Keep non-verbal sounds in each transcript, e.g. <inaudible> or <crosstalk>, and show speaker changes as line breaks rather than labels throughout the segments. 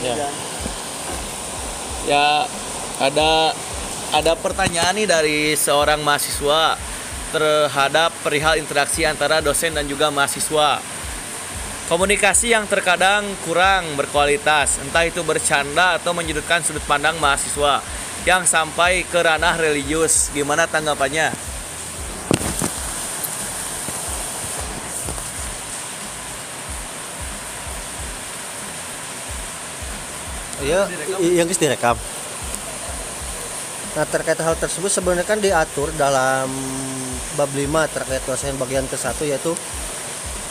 Ya.
Ya.
Ada ada pertanyaan nih dari seorang mahasiswa terhadap perihal interaksi antara dosen dan juga mahasiswa. Komunikasi yang terkadang kurang berkualitas, entah itu bercanda atau menyudutkan sudut pandang mahasiswa yang sampai ke ranah religius. Gimana tanggapannya?
Iya, yang guys direkam. Nah terkait hal tersebut sebenarnya kan diatur dalam bab 5 terkait dosen bagian ke-1 yaitu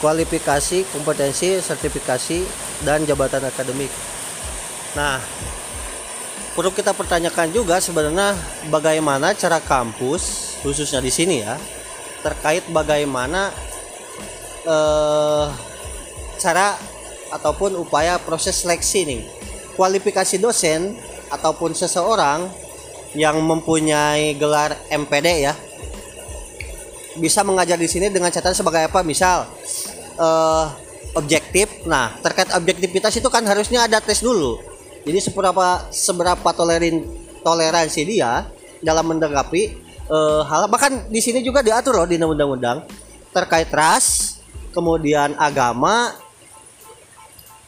kualifikasi, kompetensi, sertifikasi, dan jabatan akademik. Nah, perlu kita pertanyakan juga sebenarnya bagaimana cara kampus khususnya di sini ya terkait bagaimana eh, cara ataupun upaya proses seleksi nih kualifikasi dosen ataupun seseorang yang mempunyai gelar MPD ya bisa mengajar di sini dengan catatan sebagai apa? Misal eh, objektif. Nah terkait objektivitas itu kan harusnya ada tes dulu. Jadi seberapa seberapa tolerin toleransi dia dalam menanggapi eh, hal bahkan di sini juga diatur loh di undang-undang terkait ras kemudian agama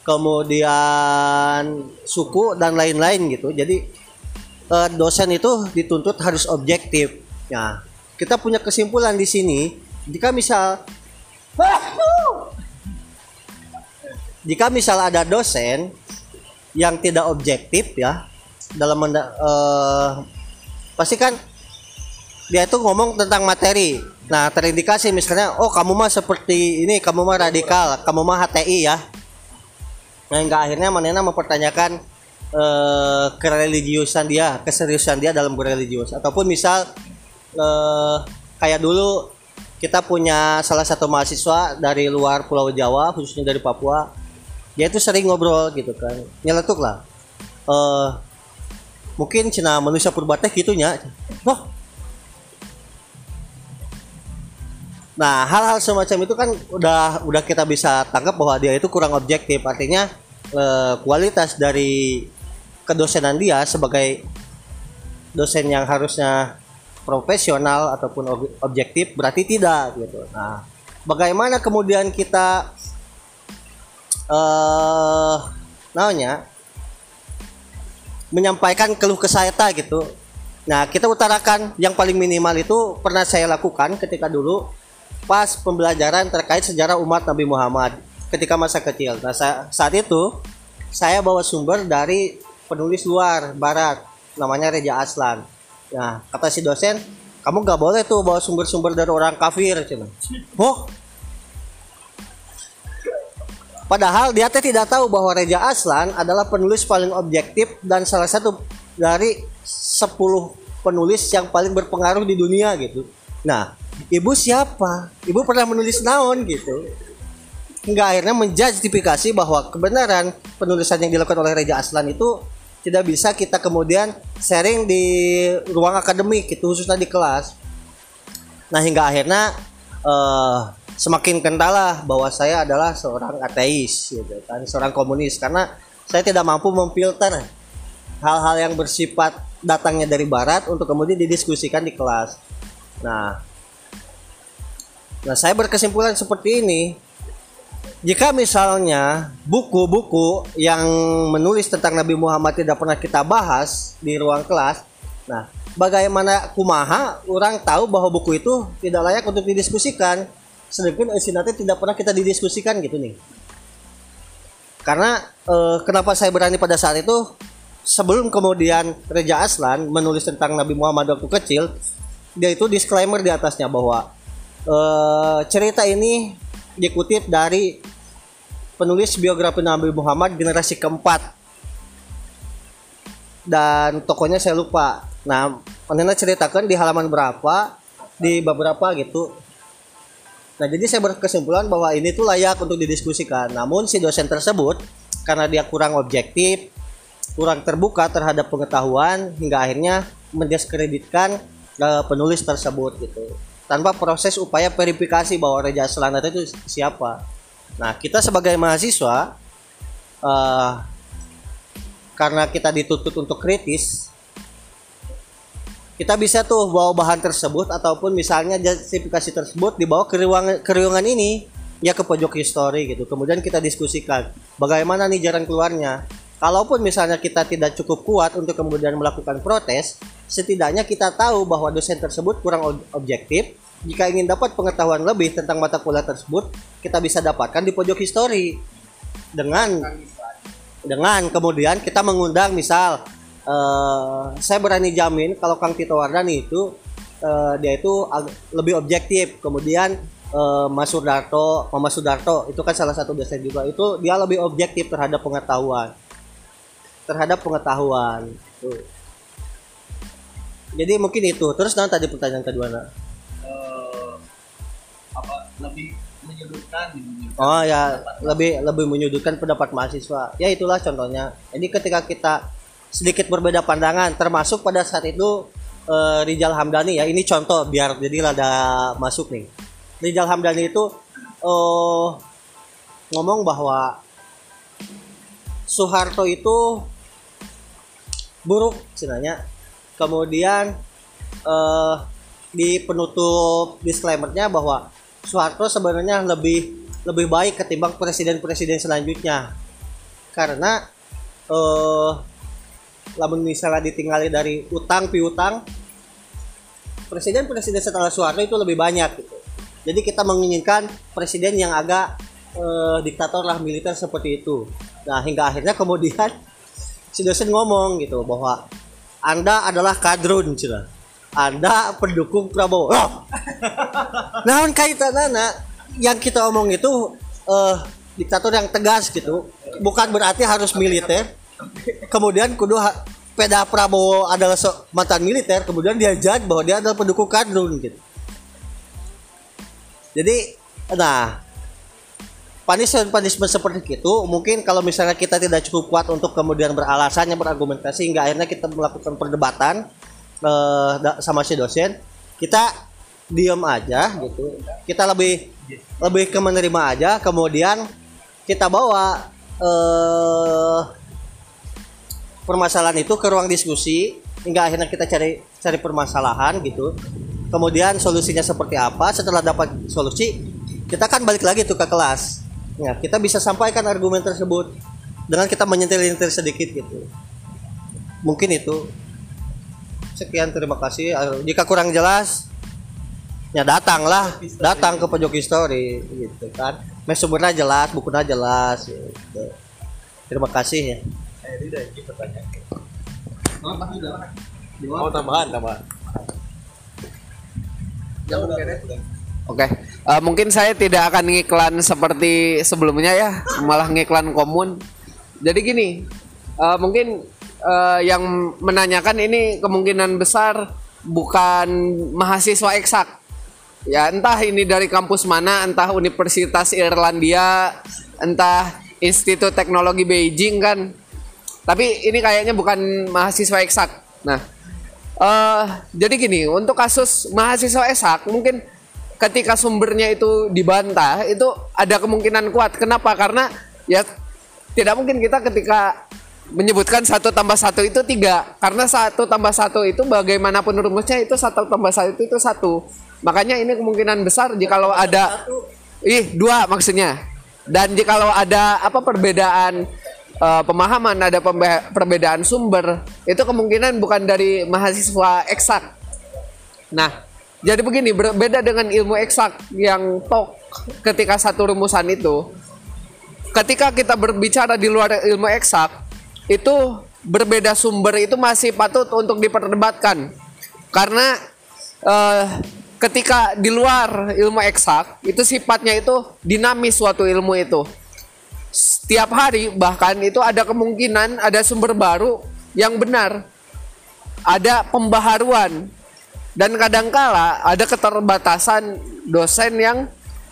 kemudian suku dan lain-lain gitu. Jadi eh, dosen itu dituntut harus objektif. Nah kita punya kesimpulan di sini jika misal <laughs> jika misal ada dosen yang tidak objektif ya dalam menda- eh, pasti kan dia itu ngomong tentang materi. Nah terindikasi misalnya oh kamu mah seperti ini kamu mah radikal kamu mah HTI ya nah hingga akhirnya Manena mempertanyakan eh, kereligiusan dia keseriusan dia dalam berreligius. Ataupun misal eh, kayak dulu kita punya salah satu mahasiswa dari luar Pulau Jawa khususnya dari Papua dia itu sering ngobrol gitu kan nyeletuk lah. Eh mungkin cina manusia purba teh gitunya. Oh Nah, hal-hal semacam itu kan udah udah kita bisa tangkap bahwa dia itu kurang objektif. Artinya eh, kualitas dari kedosenan dia sebagai dosen yang harusnya profesional ataupun ob- objektif berarti tidak gitu. Nah, bagaimana kemudian kita eh namanya menyampaikan keluh kesah eta gitu. Nah, kita utarakan yang paling minimal itu pernah saya lakukan ketika dulu pas pembelajaran terkait sejarah umat Nabi Muhammad ketika masa kecil. Nah, sa- saat itu saya bawa sumber dari penulis luar barat namanya Reja Aslan. Nah, kata si dosen, kamu gak boleh tuh bawa sumber-sumber dari orang kafir. Cina. Oh, Padahal dia teh tidak tahu bahwa Reja Aslan adalah penulis paling objektif dan salah satu dari 10 penulis yang paling berpengaruh di dunia gitu. Nah, ibu siapa? Ibu pernah menulis naon gitu. Hingga akhirnya menjustifikasi bahwa kebenaran penulisan yang dilakukan oleh Reja Aslan itu tidak bisa kita kemudian sharing di ruang akademik itu khususnya di kelas. Nah hingga akhirnya eh, semakin kentalah bahwa saya adalah seorang ateis, gitu kan, seorang komunis karena saya tidak mampu memfilter hal-hal yang bersifat datangnya dari barat untuk kemudian didiskusikan di kelas. Nah, nah saya berkesimpulan seperti ini. Jika misalnya buku-buku yang menulis tentang Nabi Muhammad tidak pernah kita bahas di ruang kelas, nah bagaimana kumaha orang tahu bahwa buku itu tidak layak untuk didiskusikan, sedangkan nanti tidak pernah kita didiskusikan gitu nih. Karena eh, kenapa saya berani pada saat itu sebelum kemudian Reja Aslan menulis tentang Nabi Muhammad waktu kecil, dia itu disclaimer di atasnya bahwa eh, cerita ini dikutip dari penulis biografi Nabi Muhammad generasi keempat dan tokonya saya lupa. Nah, Manena ceritakan di halaman berapa, di beberapa gitu. Nah, jadi saya berkesimpulan bahwa ini tuh layak untuk didiskusikan. Namun si dosen tersebut karena dia kurang objektif, kurang terbuka terhadap pengetahuan hingga akhirnya mendiskreditkan eh, penulis tersebut gitu. Tanpa proses upaya verifikasi bahwa Reja Selanat itu siapa. Nah, kita sebagai mahasiswa eh, karena kita dituntut untuk kritis kita bisa tuh bawa bahan tersebut ataupun misalnya justifikasi tersebut dibawa ke ruangan ke ruangan ini ya ke pojok history gitu. Kemudian kita diskusikan bagaimana nih jalan keluarnya? Kalaupun misalnya kita tidak cukup kuat untuk kemudian melakukan protes setidaknya kita tahu bahwa dosen tersebut kurang objektif jika ingin dapat pengetahuan lebih tentang mata kuliah tersebut, kita bisa dapatkan di pojok histori dengan dengan kemudian kita mengundang misal uh, saya berani jamin kalau Kang Tito Wardani itu uh, dia itu lebih objektif. Kemudian uh, Mas Sudarto, Mama Sudarto itu kan salah satu dosen juga. Itu dia lebih objektif terhadap pengetahuan. Terhadap pengetahuan. Tuh. Jadi mungkin itu. Terus nanti tadi pertanyaan kedua nak
lebih menyudutkan
Oh ya, lebih lebih menyudutkan pendapat mahasiswa. Ya itulah contohnya. Jadi ketika kita sedikit berbeda pandangan, termasuk pada saat itu uh, Rijal Hamdani ya, ini contoh biar jadi ada masuk nih. Rijal Hamdani itu uh, ngomong bahwa Soeharto itu buruk sebenarnya. Kemudian uh, di penutup disclaimernya bahwa Soeharto sebenarnya lebih lebih baik ketimbang presiden-presiden selanjutnya karena eh lamun misalnya ditinggali dari utang piutang presiden-presiden setelah Soeharto itu lebih banyak gitu. Jadi kita menginginkan presiden yang agak eh, diktator lah militer seperti itu. Nah hingga akhirnya kemudian <laughs> si dosen ngomong gitu bahwa anda adalah kadrun cina anda pendukung Prabowo. Oh. <laughs> Nah, kaitan anak yang kita omong itu uh, diktator yang tegas gitu. Bukan berarti harus militer. Kemudian kudu peda Prabowo adalah so mantan militer, kemudian dia jad bahwa dia adalah pendukung kadrun gitu. Jadi, nah, punishment punishment seperti itu mungkin kalau misalnya kita tidak cukup kuat untuk kemudian beralasannya berargumentasi hingga akhirnya kita melakukan perdebatan uh, sama si dosen kita diem aja gitu. Kita lebih lebih ke menerima aja kemudian kita bawa uh, permasalahan itu ke ruang diskusi hingga akhirnya kita cari cari permasalahan gitu. Kemudian solusinya seperti apa setelah dapat solusi kita kan balik lagi tuh ke kelas. Ya kita bisa sampaikan argumen tersebut dengan kita menyentil-nyentil sedikit gitu. Mungkin itu sekian terima kasih. Jika kurang jelas ya datanglah datang ke pojok history gitu kan. Sumbernya jelas bukunya jelas gitu. terima kasih ya.
Oh tambahan tambahan.
Oke, okay. uh, mungkin saya tidak akan ngiklan seperti sebelumnya ya, malah ngiklan komun. Jadi gini, uh, mungkin uh, yang menanyakan ini kemungkinan besar bukan mahasiswa eksak. Ya, entah ini dari kampus mana, entah Universitas Irlandia, entah Institut Teknologi Beijing kan. Tapi ini kayaknya bukan mahasiswa eksak. Nah, uh, jadi gini, untuk kasus mahasiswa eksak mungkin ketika sumbernya itu dibantah itu ada kemungkinan kuat. Kenapa? Karena ya tidak mungkin kita ketika menyebutkan satu tambah satu itu tiga. Karena satu tambah satu itu bagaimanapun rumusnya itu satu tambah satu itu satu. Makanya ini kemungkinan besar jika kalau ada ih dua maksudnya. Dan jika kalau ada apa perbedaan uh, pemahaman ada perbedaan sumber itu kemungkinan bukan dari mahasiswa eksak. Nah jadi begini berbeda dengan ilmu eksak yang tok ketika satu rumusan itu. Ketika kita berbicara di luar ilmu eksak itu berbeda sumber itu masih patut untuk diperdebatkan. Karena uh, ketika di luar ilmu eksak itu sifatnya itu dinamis suatu ilmu itu. Setiap hari bahkan itu ada kemungkinan ada sumber baru yang benar. Ada pembaharuan. Dan kadangkala ada keterbatasan dosen yang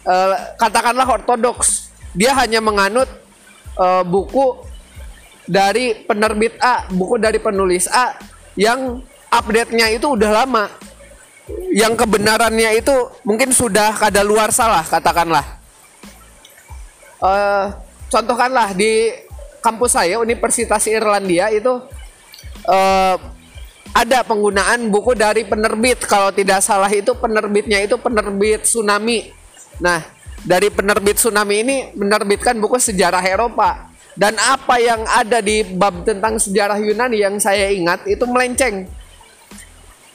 uh, katakanlah ortodoks. Dia hanya menganut uh, buku dari penerbit A, buku dari penulis A yang update-nya itu udah lama. Yang kebenarannya itu mungkin sudah kada luar salah katakanlah. Uh, contohkanlah di kampus saya Universitas Irlandia itu eh, ada penggunaan buku dari penerbit kalau tidak salah itu penerbitnya itu penerbit Tsunami. Nah, dari penerbit Tsunami ini menerbitkan buku sejarah Eropa dan apa yang ada di bab tentang sejarah Yunani yang saya ingat itu melenceng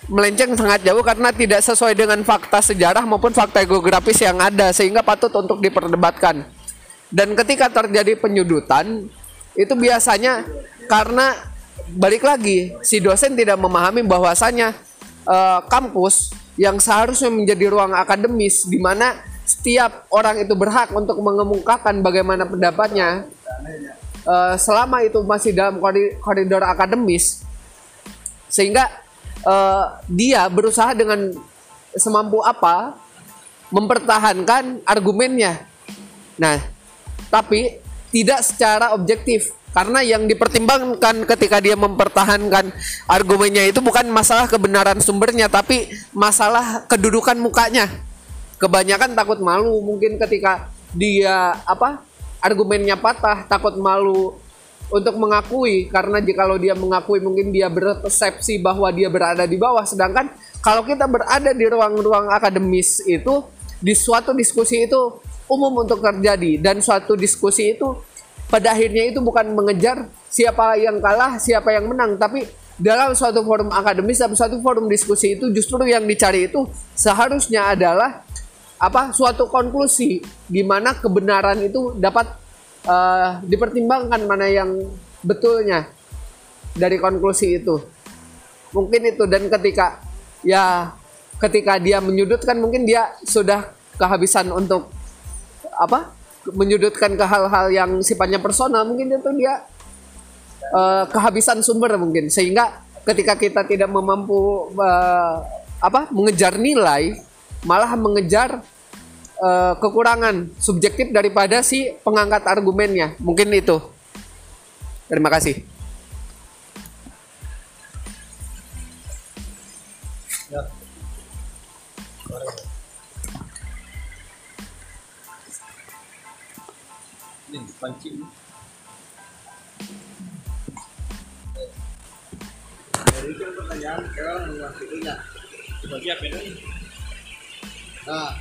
melenceng sangat jauh karena tidak sesuai dengan fakta sejarah maupun fakta geografis yang ada sehingga patut untuk diperdebatkan. Dan ketika terjadi penyudutan itu biasanya karena balik lagi si dosen tidak memahami bahwasanya eh, kampus yang seharusnya menjadi ruang akademis di mana setiap orang itu berhak untuk mengemukakan bagaimana pendapatnya eh, selama itu masih dalam kori- koridor akademis sehingga eh, dia berusaha dengan semampu apa mempertahankan argumennya. Nah, tapi tidak secara objektif karena yang dipertimbangkan ketika dia mempertahankan argumennya itu bukan masalah kebenaran sumbernya tapi masalah kedudukan mukanya. Kebanyakan takut malu. Mungkin ketika dia apa argumennya patah takut malu untuk mengakui. Karena jikalau dia mengakui mungkin dia berpersepsi bahwa dia berada di bawah. Sedangkan kalau kita berada di ruang-ruang akademis itu di suatu diskusi itu umum untuk terjadi. Dan suatu diskusi itu pada akhirnya itu bukan mengejar siapa yang kalah siapa yang menang. Tapi dalam suatu forum akademis dalam suatu forum diskusi itu justru yang dicari itu seharusnya adalah apa suatu konklusi di mana kebenaran itu dapat eh, dipertimbangkan mana yang betulnya dari konklusi itu. Mungkin itu dan ketika ya ketika dia menyudutkan mungkin dia sudah kehabisan untuk apa menyudutkan ke hal-hal yang sifatnya personal mungkin itu dia eh, kehabisan sumber mungkin. Sehingga ketika kita tidak mampu eh, apa mengejar nilai malah mengejar eh, kekurangan subjektif daripada si pengangkat argumennya. Mungkin itu. Terima kasih.
Ini.
Jadi kan pertanyaan
ya.
Nah,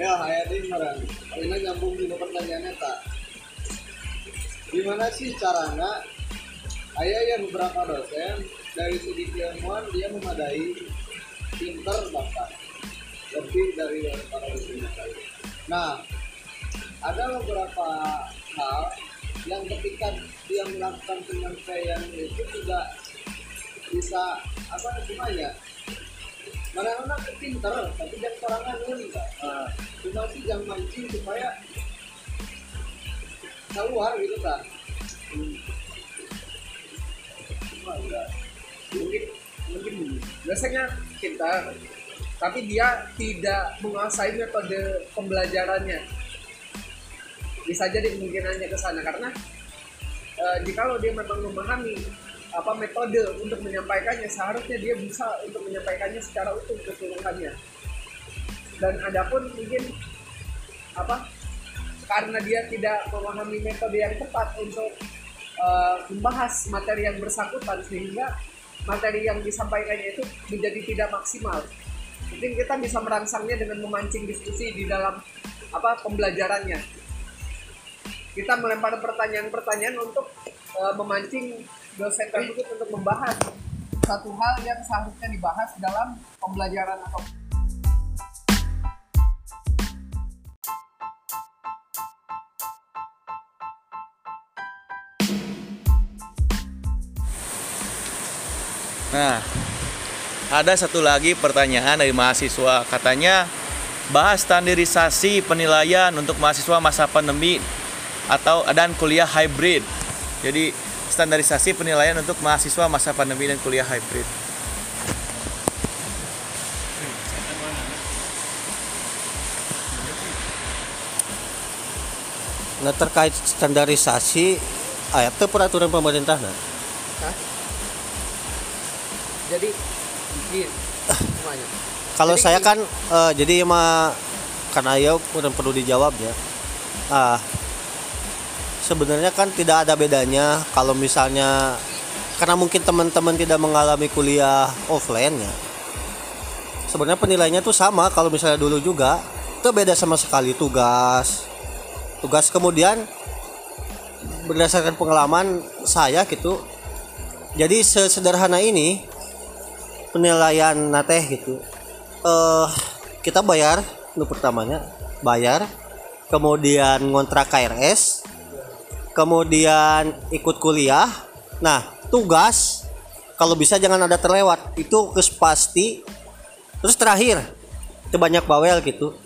ya ayat ini marah. Ini nyambung di pertanyaannya tak. Gimana sih caranya? Ayah yang beberapa dosen dari segi keilmuan dia memadai, pinter bahkan lebih dari para dosen yang lain. Nah, ada beberapa hal yang ketika dia melakukan penyampaian itu tidak bisa apa namanya mana-mana pinter tapi jangan sorangan pun uh, cuma sih jangan mancing supaya keluar gitu kan
mungkin mungkin biasanya pintar tapi dia tidak menguasai metode pembelajarannya. Bisa jadi kemungkinannya ke sana karena eh, jikalau dia memang memahami apa metode untuk menyampaikannya. Seharusnya dia bisa untuk menyampaikannya secara utuh keseluruhannya. Dan adapun mungkin apa karena dia tidak memahami metode yang tepat untuk eh, membahas materi yang bersangkutan sehingga materi yang disampaikannya itu menjadi tidak maksimal. Mungkin kita bisa merangsangnya dengan memancing diskusi di dalam apa pembelajarannya. Kita melempar pertanyaan-pertanyaan untuk eh, memancing dosen tersebut untuk membahas satu hal yang seharusnya dibahas dalam pembelajaran atau
Nah, ada satu lagi pertanyaan dari mahasiswa. Katanya bahas standarisasi penilaian untuk mahasiswa masa pandemi atau dan kuliah hybrid. Jadi standarisasi penilaian untuk mahasiswa masa pandemi dan kuliah hybrid.
nah terkait standarisasi ayat itu peraturan pemerintah nah
jadi bikin semuanya.
Kalau
Jadi
saya kan eh, jadi mah karena ya udah perlu dijawab ya. Ah sebenarnya kan tidak ada bedanya kalau misalnya karena mungkin teman-teman tidak mengalami kuliah offline ya. Sebenarnya penilaiannya tuh sama kalau misalnya dulu juga. Itu beda sama sekali tugas. Tugas kemudian berdasarkan pengalaman saya gitu. Jadi sesederhana ini penilaian nateh gitu eh kita bayar untuk pertamanya bayar kemudian ngontrak KRS kemudian ikut kuliah. Nah tugas kalau bisa jangan ada terlewat. Itu kes pasti. Terus terakhir itu banyak bawel gitu.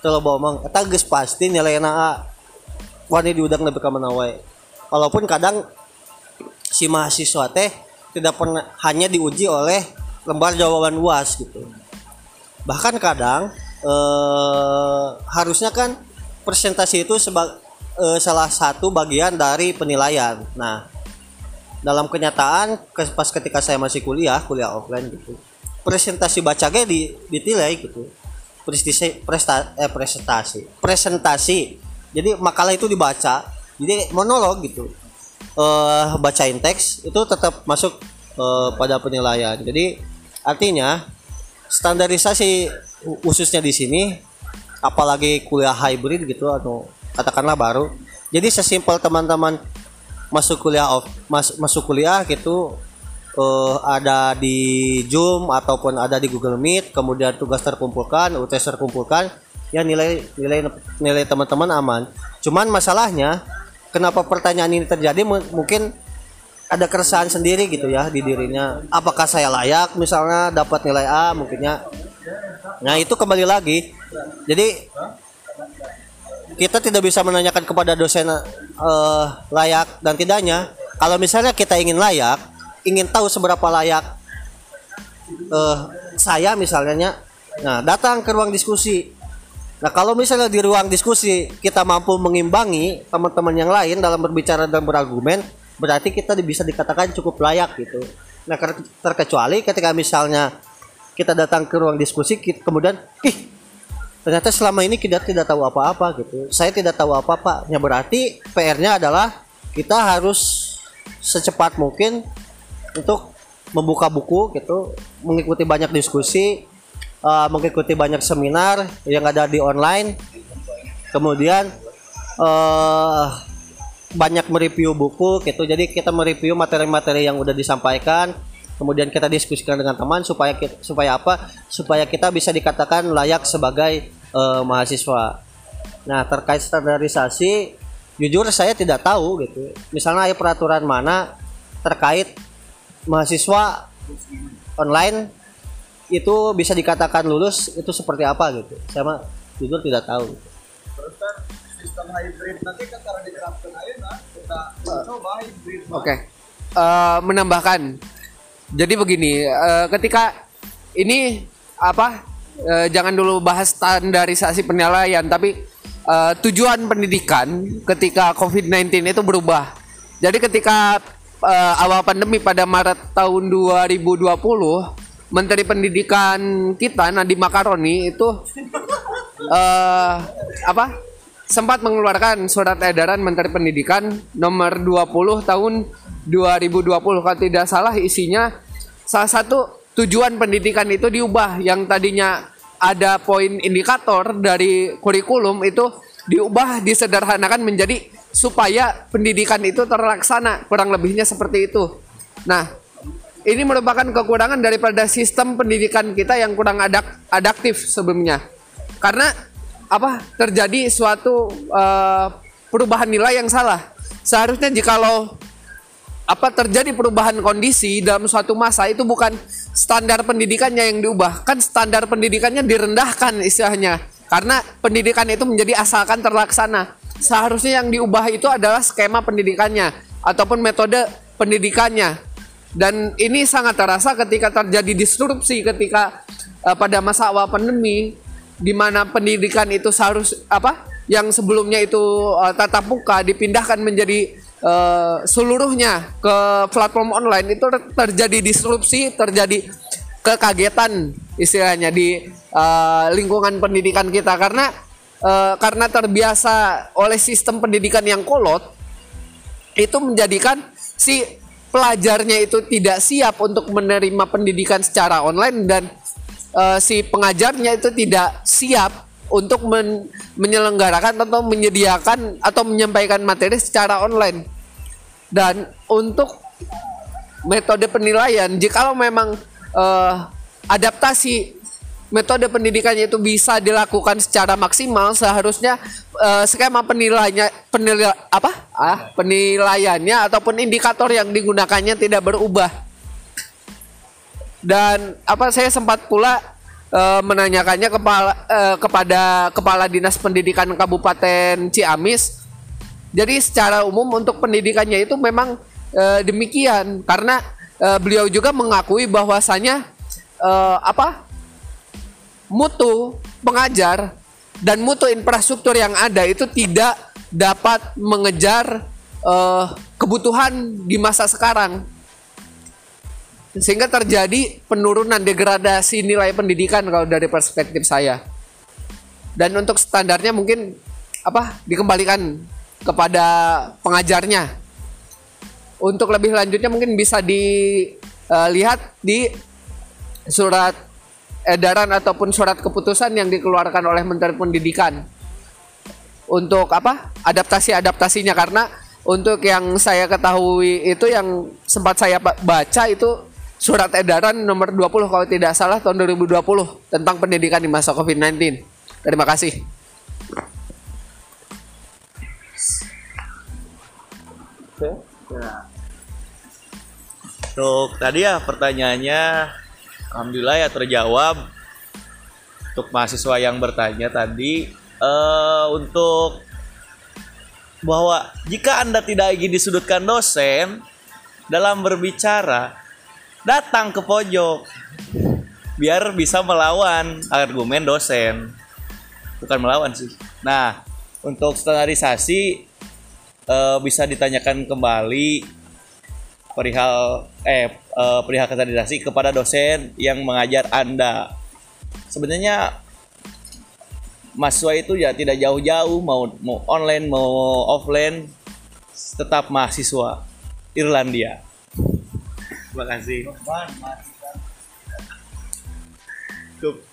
Kalau ngomong eta geus pasti nilai A. Wani diudang lebih wae. Walaupun kadang si mahasiswa teh tidak pernah hanya diuji oleh lembar jawaban UAS gitu. Bahkan kadang eh, harusnya kan presentasi itu sebagai eh, salah satu bagian dari penilaian. Nah dalam kenyataan pas ketika saya masih kuliah kuliah offline gitu presentasi baca di ditilai gitu. Presentasi presta, eh, presentasi presentasi. Jadi makalah itu dibaca jadi monolog gitu. Eh, bacain teks itu tetap masuk eh, pada penilaian. Jadi artinya standarisasi khususnya di sini apalagi kuliah hybrid gitu atau katakanlah baru. Jadi sesimpel teman-teman masuk kuliah off mas, masuk kuliah gitu uh, ada di Zoom ataupun ada di Google Meet kemudian tugas terkumpulkan UTS terkumpulkan ya nilai nilai nilai teman-teman aman. Cuman masalahnya kenapa pertanyaan ini terjadi? Mungkin ada keresahan sendiri gitu ya di dirinya. Apakah saya layak misalnya dapat nilai A mungkinnya? Nah itu kembali lagi. Jadi kita tidak bisa menanyakan kepada dosen uh, layak dan tidaknya. Kalau misalnya kita ingin layak, ingin tahu seberapa layak uh, saya misalnya, nah datang ke ruang diskusi. Nah kalau misalnya di ruang diskusi kita mampu mengimbangi teman-teman yang lain dalam berbicara dan berargumen, berarti kita bisa dikatakan cukup layak gitu. Nah terkecuali ketika misalnya kita datang ke ruang diskusi, kemudian, ih ternyata selama ini kita tidak tahu apa-apa gitu. Saya tidak tahu apa-apa ya berarti PR-nya adalah kita harus secepat mungkin untuk membuka buku gitu mengikuti banyak diskusi uh, mengikuti banyak seminar yang ada di online. Kemudian uh, banyak mereview buku gitu. Jadi kita mereview materi-materi yang udah disampaikan kemudian kita diskusikan dengan teman supaya kita, supaya apa? Supaya kita bisa dikatakan layak sebagai uh, mahasiswa. Nah terkait standarisasi jujur saya tidak tahu gitu. Misalnya ada peraturan mana terkait mahasiswa online itu bisa dikatakan lulus itu seperti apa gitu. Saya mah jujur tidak tahu terus kan sistem hybrid nanti kan cara diterapkan aja nah kita coba hybrid
oke. Okay. uh, eh, menambahkan jadi begini, uh, ketika ini apa? Uh, jangan dulu bahas standarisasi penilaian, tapi uh, tujuan pendidikan ketika COVID-19 itu berubah. Jadi ketika uh, awal pandemi pada Maret tahun 2020, Menteri Pendidikan kita Nadiem Makaroni itu uh, apa? Sempat mengeluarkan surat edaran Menteri Pendidikan nomor 20 tahun 2020 kalau tidak salah isinya salah satu tujuan pendidikan itu diubah yang tadinya ada poin indikator dari kurikulum itu diubah disederhanakan menjadi supaya pendidikan itu terlaksana kurang lebihnya seperti itu. Nah, ini merupakan kekurangan daripada sistem pendidikan kita yang kurang adaptif sebelumnya. Karena apa? Terjadi suatu uh, perubahan nilai yang salah. Seharusnya jikalau apa terjadi perubahan kondisi dalam suatu masa itu bukan standar pendidikannya yang diubah kan standar pendidikannya direndahkan istilahnya karena pendidikan itu menjadi asalkan terlaksana seharusnya yang diubah itu adalah skema pendidikannya ataupun metode pendidikannya dan ini sangat terasa ketika terjadi disrupsi ketika uh, pada masa awal pandemi di mana pendidikan itu seharus apa yang sebelumnya itu uh, tatap muka dipindahkan menjadi uh, seluruhnya ke platform online itu terjadi disrupsi, terjadi kekagetan istilahnya di uh, lingkungan pendidikan kita. Karena uh, karena terbiasa oleh sistem pendidikan yang kolot itu menjadikan si pelajarnya itu tidak siap untuk menerima pendidikan secara online dan uh, si pengajarnya itu tidak siap untuk men menyelenggarakan atau menyediakan atau menyampaikan materi secara online. Dan untuk metode penilaian, jikalau memang uh, adaptasi metode pendidikannya itu bisa dilakukan secara maksimal, seharusnya uh, skema penilaiannya penilai apa? Ah, penilaiannya ataupun indikator yang digunakannya tidak berubah. Dan apa saya sempat pula uh, menanyakannya kepala uh, kepada kepala dinas pendidikan Kabupaten Ciamis. Jadi secara umum untuk pendidikannya itu memang uh, demikian karena uh, beliau juga mengakui bahwasanya uh, apa mutu pengajar dan mutu infrastruktur yang ada itu tidak dapat mengejar uh, kebutuhan di masa sekarang sehingga terjadi penurunan degradasi nilai pendidikan kalau dari perspektif saya. Dan untuk standarnya mungkin apa dikembalikan kepada pengajarnya. Untuk lebih lanjutnya mungkin bisa dilihat di surat edaran ataupun surat keputusan yang dikeluarkan oleh Menteri Pendidikan. Untuk apa adaptasi adaptasinya karena untuk yang saya ketahui itu yang sempat saya baca itu surat edaran nomor 20 kalau tidak salah tahun 2020 tentang pendidikan di masa COVID-19. Terima kasih.
Untuk tadi ya pertanyaannya alhamdulillah ya terjawab. Untuk mahasiswa yang bertanya tadi uh, untuk bahwa jika Anda tidak ingin disudutkan dosen dalam berbicara, datang ke pojok biar bisa melawan argumen dosen. Bukan melawan sih. Nah untuk standarisasi eh, bisa ditanyakan kembali perihal eh, eh perihal standarisasi kepada dosen yang mengajar anda. Sebenarnya mahasiswa itu ya tidak jauh-jauh mau mau online mau offline tetap mahasiswa Irlandia Terima kasih. Cukup.